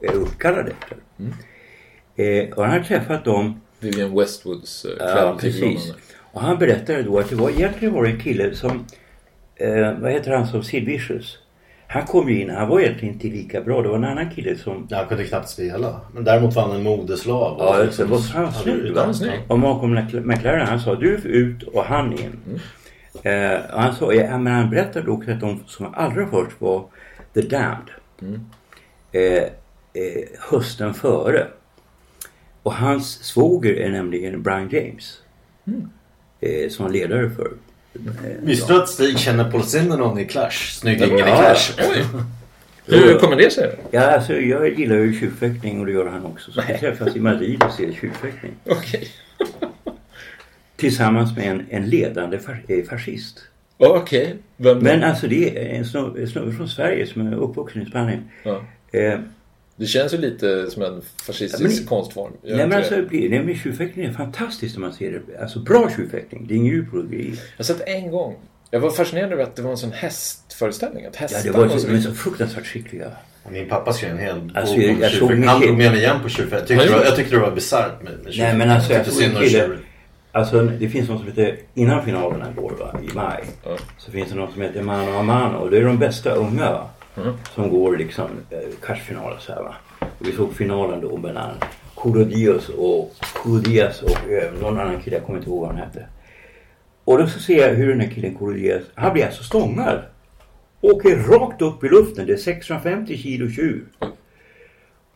är uppkallad efter. Eh, och han har träffat dem
Vivian Westwoods eh,
Ja, precis. Och han berättade då att det var egentligen var det en kille som, eh, vad heter han som Sid Vicious. Han kom ju in, han var egentligen inte lika bra. Det var en annan kille som,
Han kunde knappt spela. Men däremot var han en modeslav.
ja
Och
just det var han snygg va? Och Malcolm Mc- McLaren han sa du ut och han in. Eh, och han sa, ja, men han berättade också att de som allra först var The Damned. Eh, eh, hösten före. Och hans svåger är nämligen Brian James. Eh, som ledare för. Eh,
Visste du att Stig känner Paul Simonon i Clash? Snyggingen i
Ja,
Clash. (laughs)
Oj! Hur kommer det sig?
Ja, alltså jag gillar ju tjurfäktning och det gör han också. Så vi träffas i Madrid och ser tjurfäktning.
Okej. (laughs)
Tillsammans med en, en ledande eh, fascist.
Okej. Vem
Men alltså det är en snubbe från Sverige som är uppvuxen i Spanien.
Ja.
Eh,
Det känns ju lite som en fascistisk
Ja, men-
konstform.
Nej men alltså
det?
nej, men tjurfäktning är fantastiskt när man ser det. Alltså bra tjurfäktning. Det är ingen djurplågeri.
Jag har sett en gång. Jag var fascinerad över att det var en sån hästföreställning. Att
Ja, det var
var
så, de är så fruktansvärt skickliga.
Min pappa skrev en hel bok
Alltså, jag-
om
jag såg
tjurfäktning.
en
Han tog med mig igen på tjurfäktning. Jag tyckte,
Han
det var-
gjorde-
jag tyckte det var bisarrt med, med
Nej men alltså jag såg en
synd om
kille. Alltså det finns något som heter, innan finalerna går va, i maj.
Ja.
Så finns det något som heter Mano a Mano. Och det är de bästa unga va. Som går liksom eh, kvartsfinal så här va. Och vi såg finalen då mellan Kurodios och, Kurodias och eh, någon annan kille. Jag kommer inte ihåg vad han hette. Och då så ser jag hur den här killen Kurodias, han blir alltså stångad. Åker rakt upp i luften. Det är 650 kilo tjur.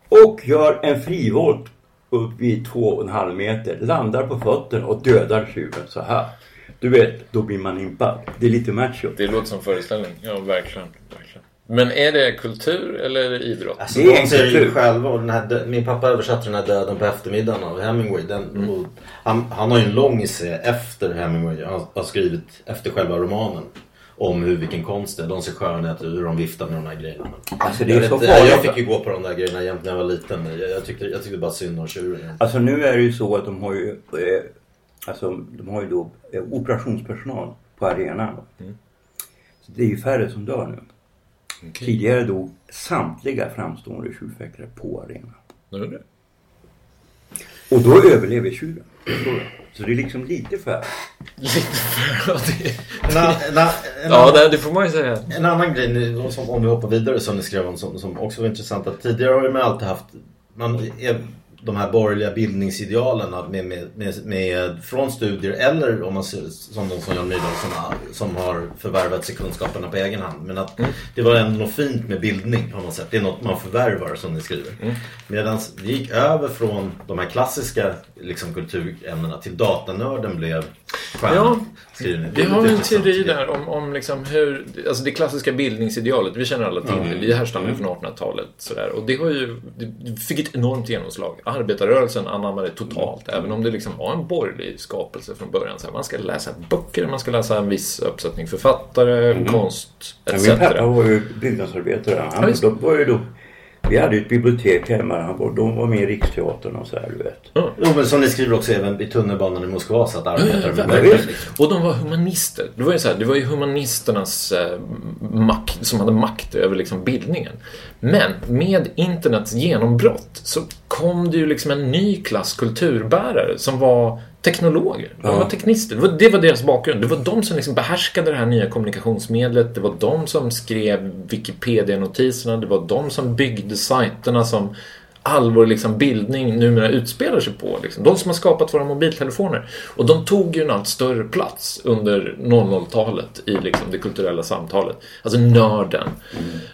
Och gör en frivolt upp vid två och en halv meter. Landar på fötterna och dödar tjuren så här. Du vet, då blir man impad. Det är lite macho.
Det låter som föreställning. Ja, verkligen. verkligen. Men är det kultur eller är det idrott?
Alltså,
Det är
de
en
ser ju
kultur.
själva. Och den här, min pappa översatte den här Döden på eftermiddagen av Hemingway. Den,
Mm.
och han, han har ju en lång essä efter Hemingway. Han har skrivit efter själva romanen. Om hur vilken konst det är. De ser skönhet hur de viftar med de här grejerna.
Alltså det
jag,
är så
vet, jag fick ju gå på de där grejerna jämt när jag var liten. Jag, jag, tyckte, jag tyckte bara synd om tjuren.
Alltså nu är det ju så att de har ju, eh, alltså de har ju då eh, operationspersonal på arenan. Så det är ju färre som dör nu. Tidigare dog samtliga framstående tjurfäktare på arenan. Och då överlever du? Så det är liksom lite färre.
Lite för... Ja, det... Får man ju säga.
En annan grej, om vi hoppar vidare, som ni skrev om som, som också var intressant. Att tidigare har man alltid haft man är, de här borgerliga bildningsidealen med, med, med, med, från studier eller om man ser som de som Jan Myrdal som, har- som har förvärvat sig kunskaperna på egen hand. Men att det var ändå något fint med bildning har man sett. Det är något man förvärvar som ni skriver. Medan vi gick över från de här klassiska liksom, kulturämnena till datanörden blev stjärnan.
Ja, Vi har en teori där om, om liksom hur, alltså det klassiska bildningsidealet, vi känner alla till det, det härstammar ju från 1800-talet. Sådär. Och det har ju, det fick ett enormt genomslag. Arbetarrörelsen anammade det totalt, även om det liksom var en borgerlig skapelse från början. Så här, man ska läsa böcker, man ska läsa en viss uppsättning författare, konst,
Ja,
etc.
min pappa var ju byggnadsarbetare.
Ja,
Han,
visst.
de var ju då, vi hade ju ett bibliotek hemma. Han var, de var med i Riksteatern och så här, du vet.
Jo, men som ni skriver också även i tunnelbanan i Moskva så att arbetare med
verkligen.
böcker.
Och de var humanister. Det var ju, så här, det var ju humanisternas eh, makt, som hade makt över liksom bildningen. Men med internets genombrott så kom det ju liksom en ny klass kulturbärare som var teknologer. De var teknister. Det var, deras bakgrund. Det var de som liksom behärskade det här nya kommunikationsmedlet. Det var de som skrev Wikipedia-notiserna. Det var de som byggde sajterna som all vår liksom bildning numera utspelar sig på. Liksom. De som har skapat våra mobiltelefoner. Och de tog ju en allt större plats under 00-talet i liksom, det kulturella samtalet. Alltså nörden.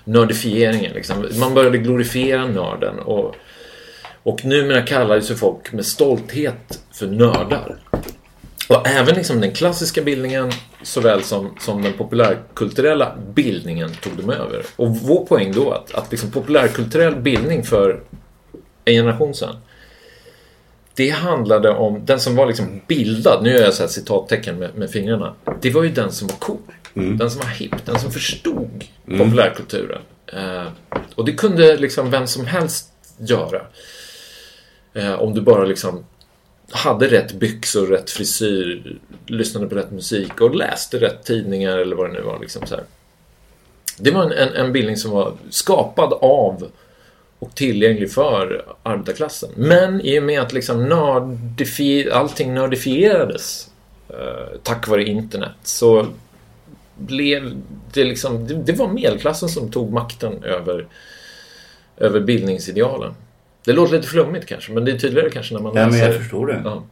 Nördifieringen. Liksom. Man började glorifiera nörden. Och, och numera kallar sig folk med stolthet för nördar. Och även liksom den klassiska bildningen såväl som, som den populärkulturella bildningen tog de över. Och vår poäng då att, att liksom populärkulturell bildning för en generation sedan det handlade om den som var liksom bildad, nu gör jag så citattecken med, med fingrarna. Det var ju den som var cool. Den som var hipp, den som förstod populärkulturen. Eh, och det kunde liksom vem som helst göra. Eh, om du bara liksom hade rätt byxor, rätt frisyr, lyssnade på rätt musik och läste rätt tidningar eller vad det nu var. Liksom så här. Det var en, en, en bildning som var skapad av och tillgänglig för arbetarklassen. Men i och med att liksom nördifi allting nördifierades eh, tack vare internet så blev det liksom, det, det, var medelklassen som tog makten över, över bildningsidealen. Det låter lite flummigt kanske, men det är tydligare kanske när man
ja,
läser.
men jag förstår det.
Ja.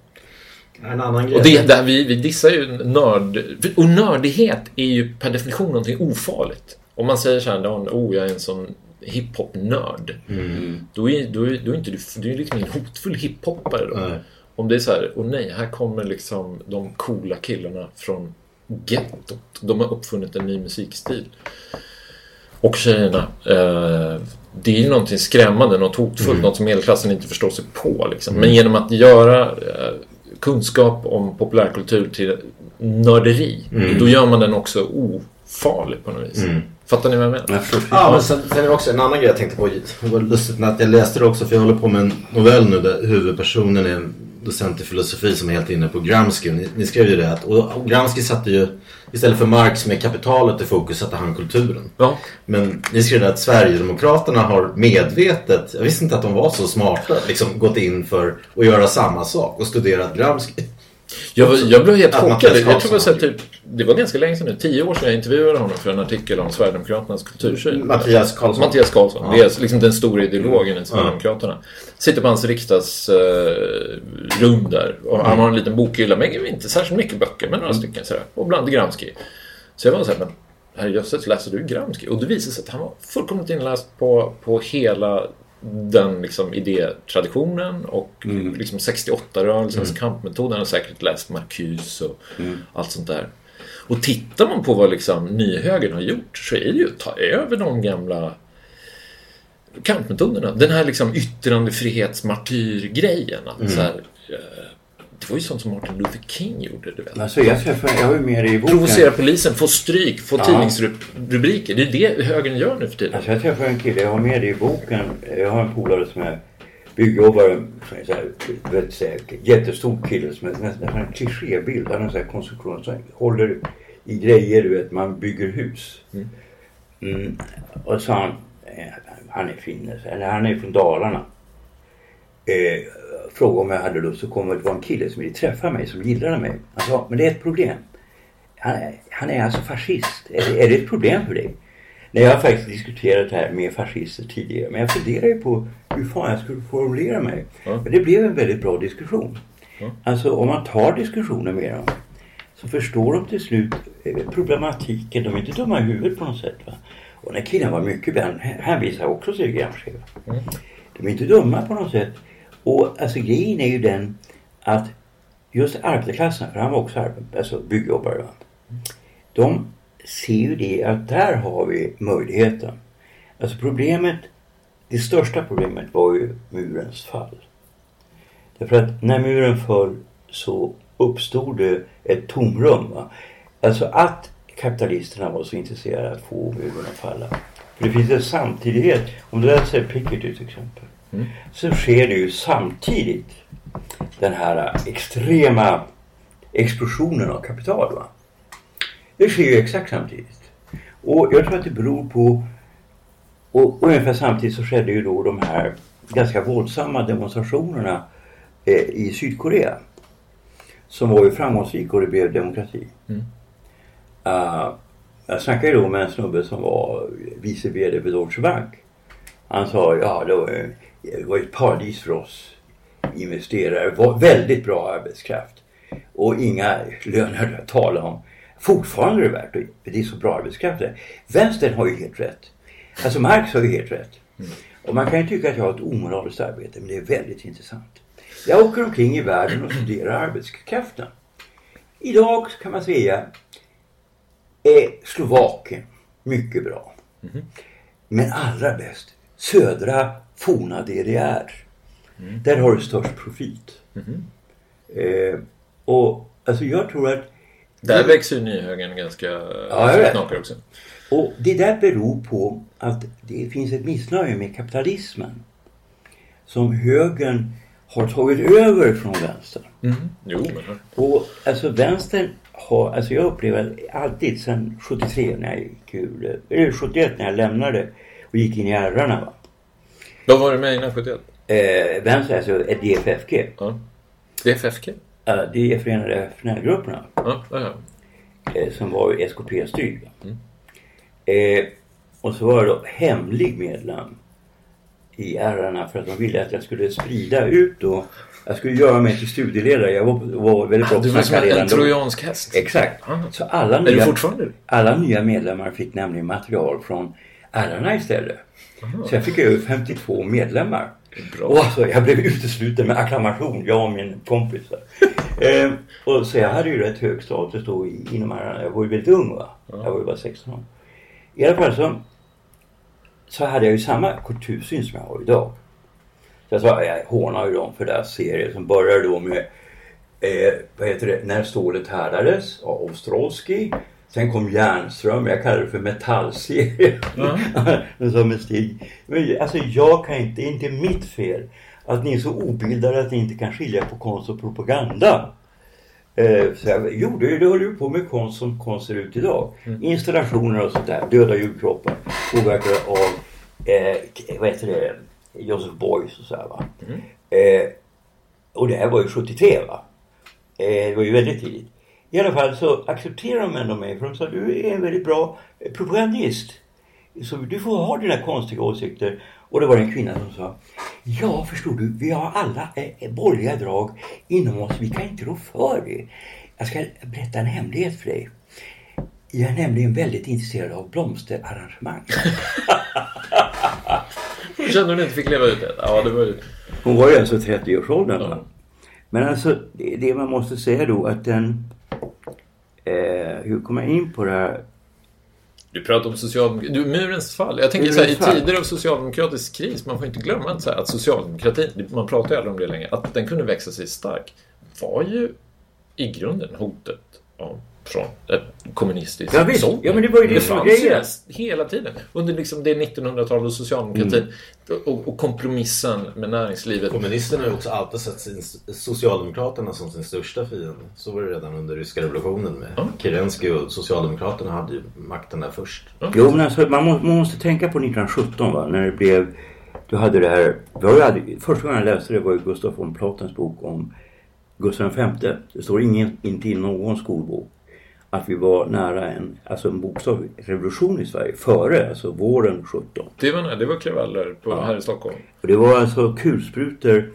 En annan grej.
Och det, där vi, vi dissar ju nörd... Och nördighet är ju per definition någonting ofarligt. Om man säger så här, oh, jag är en sån hiphop-nörd.
Mm.
Då är, då, är, då är inte du, du är liksom ingen hotfull hiphoppare då.
Nej.
Om det är så här, åh nej, här kommer liksom de coola killarna från gettot. De har uppfunnit en ny musikstil. Och tjejerna. Eh, det är ju någonting skrämmande, något hotfullt,
Mm.
något som medelklassen inte förstår sig på. Liksom. Men genom att göra eh, kunskap om populärkultur till nörderi,
Mm.
då gör man den också ofarlig på något vis. Fattar ni vad jag menar?
Jag.
Ja, men sen, sen är det också en annan grej jag tänkte på. Det var lustigt att jag läste det också för jag håller på med en novell nu där huvudpersonen är en docent i filosofi som är helt inne på Gramsci. Ni, ni skrev ju det att och, Gramsci satte ju istället för Marx med kapitalet i fokus satte han kulturen.
Ja.
Men ni skrev det att Sverigedemokraterna har medvetet, jag visste inte att de var så smarta, liksom gått in för att göra samma sak och studerat Gramsci.
Jag, jag blev helt
Att
chockad. Jag tror
Karlsson
typ, det var ganska länge sedan nu. Tio år sedan jag intervjuade honom för en artikel om Sverigedemokraternas kultursyn.
Mattias Karlsson.
Mattias Karlsson.
Ja.
Det är liksom den stora ideologen i Sverigedemokraterna. Sitter på hans riksdagsrum där. Och han har en liten bokhylla med inte särskilt mycket böcker, men några stycken sådär. Och bland Gramsci. Så jag var såhär, men herrejösses, läser du Gramsci? Och det visade sig att han var fullkomligt inläst på, på hela den liksom, idétraditionen och liksom 68-rörelsens kampmetod. Han har säkert läst Marcuse och allt sånt där. Och tittar man på vad liksom nyhögern har gjort så är det ju att ta över de gamla kampmetoderna. Den här liksom yttrandefrihetsmartyrgrejen. Att så här, eh, det var ju sånt som Martin Luther King gjorde. Du vet.
Alltså, jag, träffade, jag med det i boken.
Provocera polisen, få stryk, få
Ja.
tidningsrubriker. Det är det högern gör nu för tiden.
Alltså jag träffade en kille, jag har med det i boken. Jag har en polare som är byggjobbare. Så här, vet, så här, jättestor kille som är nästan en klichébild. Han har en konstruktion som håller i grejer, du vet, man bygger hus. Mm. Och så han, eh, han är finne, eller han är från Dalarna. Eh, frågade om jag hade lust att komma. Det var en kille som ville träffa mig, som gillade mig. Han sa, men det är ett problem. Han är, han är alltså fascist. Är det, är det ett problem för dig? Nej, jag har faktiskt diskuterat det här med fascister tidigare. Men jag funderar ju på hur fan jag skulle formulera mig.
Ja.
Men det blev en väldigt bra diskussion. Alltså om man tar diskussioner med dem så förstår de till slut eh, problematiken. De är inte dumma i huvudet på något sätt. Va? Och den här killen var mycket vän. Han visar också sig Gramsci. va? De är inte dumma på något sätt. Och alltså grejen är ju den att just arbetarklassen, för han var också arbet, alltså byggjobbare. Va? De ser ju det att där har vi möjligheten. Alltså problemet, det största problemet var ju murens fall. Därför att när muren föll så uppstod det ett tomrum. Va? Alltså att kapitalisterna var så intresserade att få muren att falla. För det finns en samtidighet. Om du läser Piketty till exempel. Så sker det ju samtidigt den här extrema explosionen av kapital. Va? Det sker ju exakt samtidigt. Och jag tror att det beror på och, och ungefär samtidigt så skedde ju då de här ganska våldsamma demonstrationerna eh, i Sydkorea. Som var ju framgångsrika och det blev demokrati. Uh, jag snackade ju då med en snubbe som var vice VD för Deutsche Bank. Han sa ja det var, det var ett paradis för oss investerare. Var väldigt bra arbetskraft. Och inga löner att tala om. Fortfarande är det värt det. Det är så bra arbetskraft där. Vänstern har ju helt rätt. Alltså Marx har ju helt rätt. Och man kan ju tycka att jag har ett omoraliskt arbete men det är väldigt intressant. Jag åker omkring i världen och studerar arbetskraften. Idag kan man säga är Slovakien mycket bra. Men allra bäst södra forna DDR. Där har du störst profit. Eh, och alltså jag tror att
Där växer ju nyhögern ganska
vet.
knakar också.
Och det där beror på att det finns ett missnöje med kapitalismen. Som högern har tagit över från vänstern.
Jo, men...
Och alltså vänstern har, alltså jag upplever alltid sedan 73 när jag gick ur, eller 71 när jag lämnade och gick in i RRarna va.
Vad var det med innan 71?
Eh, vänster, alltså ett DFFG.
Ja. DFFK?
Uh, det är Förenade FNL-grupperna.
Ja, ja, ja.
eh, som var SKP-styrd. Eh, och så var jag då hemlig medlem i RRarna för att de ville att jag skulle sprida ut och jag skulle göra mig till studieledare. Jag var, var väldigt bra på
Du var som en,
då.
trojansk häst.
Exakt.
Ah.
Så alla
Är du
nya,
fortfarande
alla nya medlemmar fick nämligen material från RRarna istället. Så jag fick över 52 medlemmar.
Bra.
Och alltså, jag blev utesluten med acklamation, jag och min kompis. (laughs) eh, och så jag hade ju rätt hög status då i- inom RRarna. Jag var ju väldigt ung va. Jag var ju bara 16 år. I alla fall så, så hade jag ju samma kultursyn som jag har idag. Så jag, sa, jag hånar ju dem för deras serie som började då med eh, vad heter det, När stålet härdades av Ostrowski. Sen kom Järnström, jag kallar det för metallserie. Ja. (laughs) som med Stig. Men alltså jag kan inte, det är inte mitt fel att ni är så obildade att ni inte kan skilja på konst och propaganda. Eh, så jag gjorde ju, det håller ju på med konst som konst ser ut idag. Installationer och sånt där, döda djurkroppar påverkade av, eh, vad heter det, Joseph Beuys och så här va. Eh, och det här var ju 73 va. Eh, det var ju väldigt tidigt. I alla fall så accepterade de ändå mig för de sa du är en väldigt bra propagandist. Så du får ha dina konstiga åsikter. Och det var en kvinna som sa Ja förstår du, vi har alla eh, borgerliga drag inom oss. Vi kan inte rå för det. Jag ska berätta en hemlighet för dig. Jag är nämligen väldigt intresserad av blomsterarrangemang. (laughs)
Kände du inte fick leva ut det? Ja, det var ju...
Hon var ju alltså 30-årsåldern.
Ja.
Men alltså det, det man måste säga då att den... Eh, hur kommer jag in på det här?
Du pratar om socialdemokrati. Du, murens fall. Jag tänker
Murens
så här, i tider av socialdemokratisk kris, man får inte glömma att, så här, att socialdemokratin, man pratar ju aldrig om det längre, att den kunde växa sig stark var ju i grunden hotet av, från ett kommunistiskt
Ja, visst. Ja, men det var ju det
det fanns hela tiden. Under liksom det 1900-talet och socialdemokratin
Mm.
och, och kompromissen med näringslivet.
Kommunisterna har ju också alltid sett sin, Socialdemokraterna som sin största fiende. Så var det redan under ryska revolutionen med
Ja.
Kerensky och Socialdemokraterna hade ju makten där först.
Jo men alltså man, må, man måste tänka på 1917 va, när det blev... Du hade det här... Ju aldrig, första gången jag läste det var ju Gustaf von Platens bok om Gustav V. Det står ingen, inte i någon skolbok att vi var nära en, alltså en bokstavrevolution i Sverige före, alltså våren 17.
Det var, det var kravaller på, här i Stockholm.
Och det var alltså kulsprutor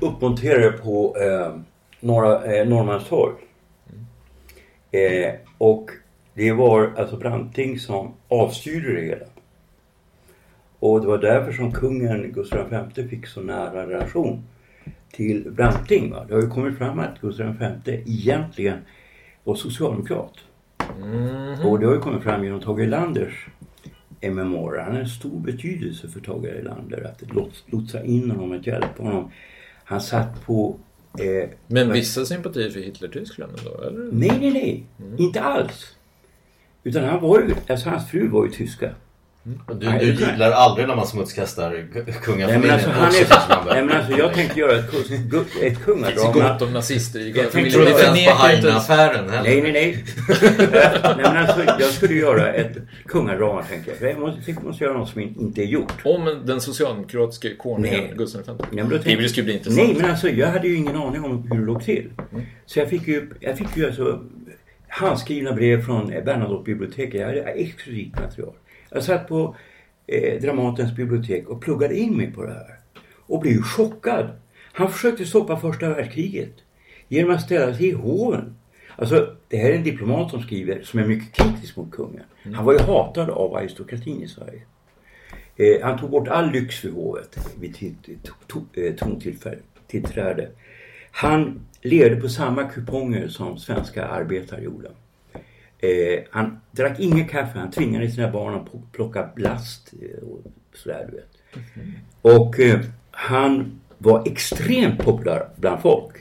uppmonterade på eh, norra, eh, Norrmalmstorg. Eh, och det var alltså Branting som avstyrde det hela. Och det var därför som kungen Gustav V fick så nära relation till Branting. Va? Det har ju kommit fram att Gustav V egentligen var socialdemokrat. Och det har ju kommit fram genom Tage Erlanders memoarer. Han har en stor betydelse för Tage Erlander. Att lots- lotsa in honom, att hjälpa honom. Han satt på... Eh,
Men vissa sympatier för Hitler-Tyskland ändå, eller?
nej, nej, nej. Inte alls. Utan han var ju, alltså hans fru var ju tyska.
Du,
Nej,
du gillar aldrig när man smutskastar k-
Nej men
kungafamiljen.
alltså Nej men alltså jag tänkte göra ett, ett
Det finns
kungadrama.
gott om nazister i
Jag
familjen.
tänkte
inte ens på Heine-affären heller?
Nej, nej, nej. (laughs) nej men alltså jag skulle göra ett kungadrama tänkte jag. För jag måste, jag måste göra något som inte är gjort.
Om den socialdemokratiske konungen
Nej.
Gustav V.
Nej, men tänkte-
det skulle bli intressant.
Nej, men alltså jag hade ju ingen aning om hur det låg till. Så jag fick ju, jag fick ju alltså handskrivna brev från Bernadotte-biblioteket. Jag hade exklusivt material. Jag satt på eh, Dramatens bibliotek och pluggade in mig på det här. Och blev chockad. Han försökte stoppa första världskriget genom att ställa sig i hoven. Alltså, det här är en diplomat som skriver, som är mycket kritisk mot kungen. Han var ju hatad av aristokratin i Sverige. Eh, han tog bort all lyx för hovet vid to- eh, trontillträde. Han levde på samma kuponger som svenska arbetare gjorde. Eh, han drack inget kaffe, han tvingade sina barn att pl- plocka last eh, och sådär du vet. Och eh, han var extremt populär bland folk.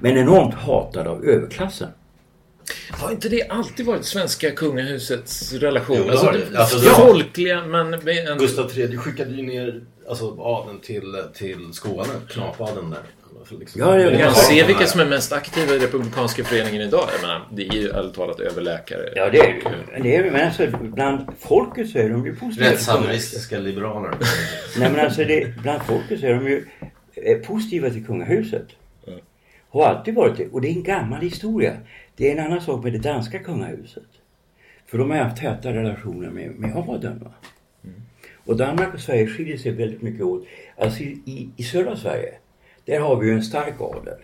Men enormt hatad av överklassen.
Har inte det alltid varit svenska kungahusets relation?
Jo, det
alltså, det.
Alltså, det
folkliga, men... med en-
Gustav III skickade ju ner alltså, adeln till, till Skåne, knapadeln där. Liksom.
Ja, ja,
Vi
ja.
kan se vilka som är mest aktiva i Republikanska föreningen idag. Jag menar, det är ju ärligt talat överläkare.
Ja, det är det ju. Det är, men alltså, bland folket så är de ju positiva.
Rättshaveristiska liberaler.
Nej men alltså det, bland folket så är de ju positiva till kungahuset. Har alltid varit det. Och det är en gammal historia. Det är en annan sak med det danska kungahuset. För de har haft täta relationer med, med adeln. Va? Och Danmark och Sverige skiljer sig väldigt mycket åt. Alltså i, i, i södra Sverige, där har vi ju en stark adel.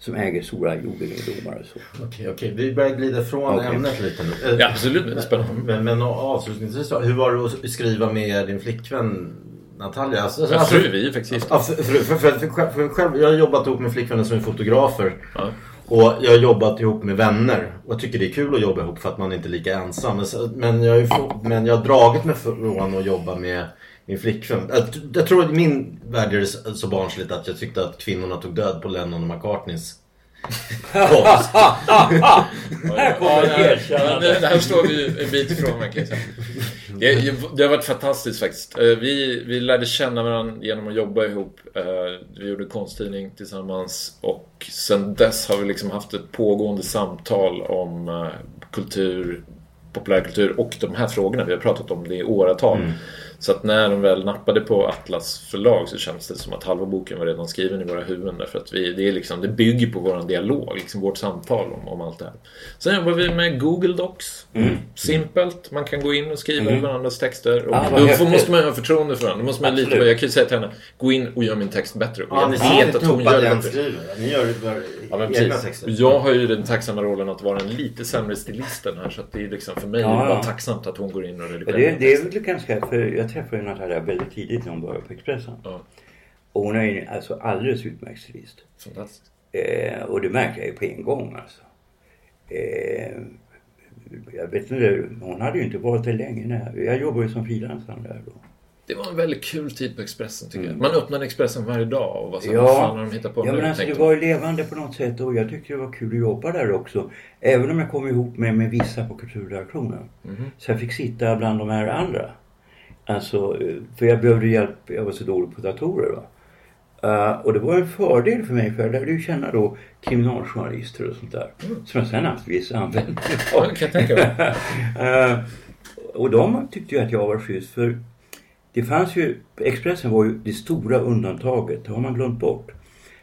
Som äger stora jordegendomar och så.
Okej, okej. Vi börjar glida från
Okej.
ämnet lite nu.
Ja, absolut. Det är spännande.
Men, men avslutningsvis hur var det att skriva med din flickvän Natalia? Alltså,
Ja,
alltså-
fru, vi är faktiskt gifta.
Ja, för, för, för, för, för, själv- för själv, jag har jobbat ihop med flickvänner som är fotografer.
Ja.
Och jag har jobbat ihop med vänner. Och jag tycker det är kul att jobba ihop för att man inte är lika ensam. Men, men, jag, har ju få, men jag har dragit mig från att jobba med min flickvän. Jag, jag tror att min värld är så barnsligt att jag tyckte att kvinnorna tog död på Lennon och McCartneys konst. (laughs)
Här kommer
Ja, här står vi en bit ifrån man kan jag säga. Det, det har varit fantastiskt faktiskt. Eh, Vi, vi lärde känna varandra genom att jobba ihop. Eh, Vi gjorde konsttidning tillsammans och sen dess har vi liksom haft ett pågående samtal om eh, kultur, populärkultur och de här frågorna. Vi har pratat om det i åratal. Så att när de väl nappade på Atlas förlag så kändes det som att halva boken var redan skriven i våra huvuden. Därför att vi, det, är liksom, det bygger på vår dialog, liksom vårt samtal om, om allt det här. Sen jobbar vi med Google Docs. Simpelt. Man kan gå in och skriva i varandras texter. Och
Ah,
då får,
häftigt.
måste man ha förtroende för varandra. Då måste man
Absolut.
jag kan ju säga till henne, gå in och gör min text bättre. Och
Ja,
jag
ni
vet att hon gör det bättre.
Ni gör bara
Ja, men
egna texter.
Jag har ju den tacksamma rollen att vara en lite sämre stilisten här så att det är liksom för mig
Ja,
bara tacksamt att hon går in och redigerar.
det, det är väl ganska, för jag träffade ju Natalia väldigt tidigt när hon började på Expressen.
Ja.
Och hon är ju alltså alldeles utmärkt stilist.
Fantastiskt.
Eh, och det märkte jag ju på en gång alltså. Eh, jag vet inte, hon hade ju inte varit där länge. När, jag jobbade ju som frilansare där då.
Det var en väldigt kul tid på Expressen tycker jag. Man öppnade Expressen varje dag och var så
Ja.
vad fan har de hittat på
Ja
nu?
men alltså det var ju levande på något sätt och jag tyckte det var kul att jobba där också. Även om jag kom ihop med, med vissa på kulturredaktionen.
Mhm.
Så jag fick sitta bland de här andra. Alltså, för jag behövde hjälp, jag var så dålig på datorer. Va? Eh, och det var en fördel för mig för jag lärde ju känna då kriminaljournalister och sånt där. Som jag sen viss användning
Ja, kan jag tänka mig. (laughs)
Eh, och de tyckte ju att jag var schysst för det fanns ju, Expressen var ju det stora undantaget, det har man glömt bort.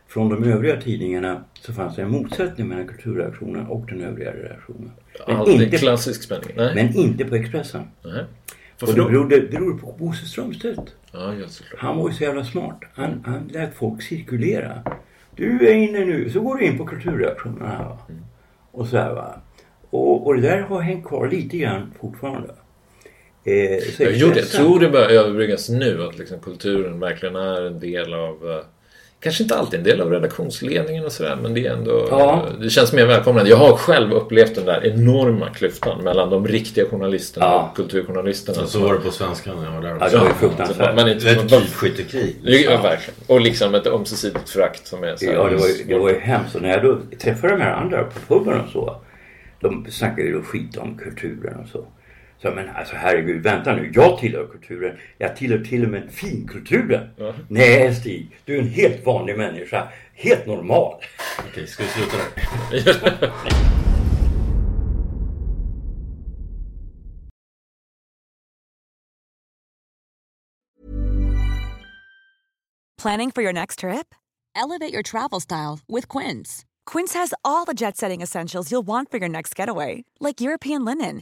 Från de övriga tidningarna så fanns det en motsättning mellan kulturredaktionen och den övriga redaktionen. Men,
Alltid
inte,
klassisk spänning. Nej.
men inte på Expressen.
Nej.
Och det berodde, berodde på Bosse Strömstedt.
Ja.
Han var ju så jävla smart. Han, han lät folk cirkulera. Du är inne nu, så går du in på kulturredaktionen här va. Och så här va. Och, och det där har hängt kvar lite grann fortfarande. Eh, så
Jag, gjorde, jag tror det börjar överbryggas nu att liksom kulturen verkligen är en del av eh, Kanske inte alltid en del av redaktionsledningen och sådär men det är ändå
Ja.
Det känns mer välkomnande. Jag har själv upplevt den där enorma klyftan mellan de riktiga journalisterna
Ja.
och kulturjournalisterna.
Så var det på svenska när jag var där
Ja,
också.
det var
man,
fruktansvärt.
man man,
ett typskyttekrig.
ja, verkligen. Och liksom ett ömsesidigt förakt som är så här-
Ja, det var, ju, det var ju hemskt. Och när jag då träffade de här andra på puben och så. De snackade ju då skit om kulturen och så. Så men alltså herregud, vänta nu. Jag tillhör kulturen. Jag tillhör till och med finkulturen.
Ja.
Nej Stig, du är en helt vanlig människa. Helt normal.
Okej, ska vi sluta där? (laughs)
Planning for your next trip?
Elevate your travel style with Quince.
Quince has all the jet setting essentials you'll want for your next getaway, like European linen,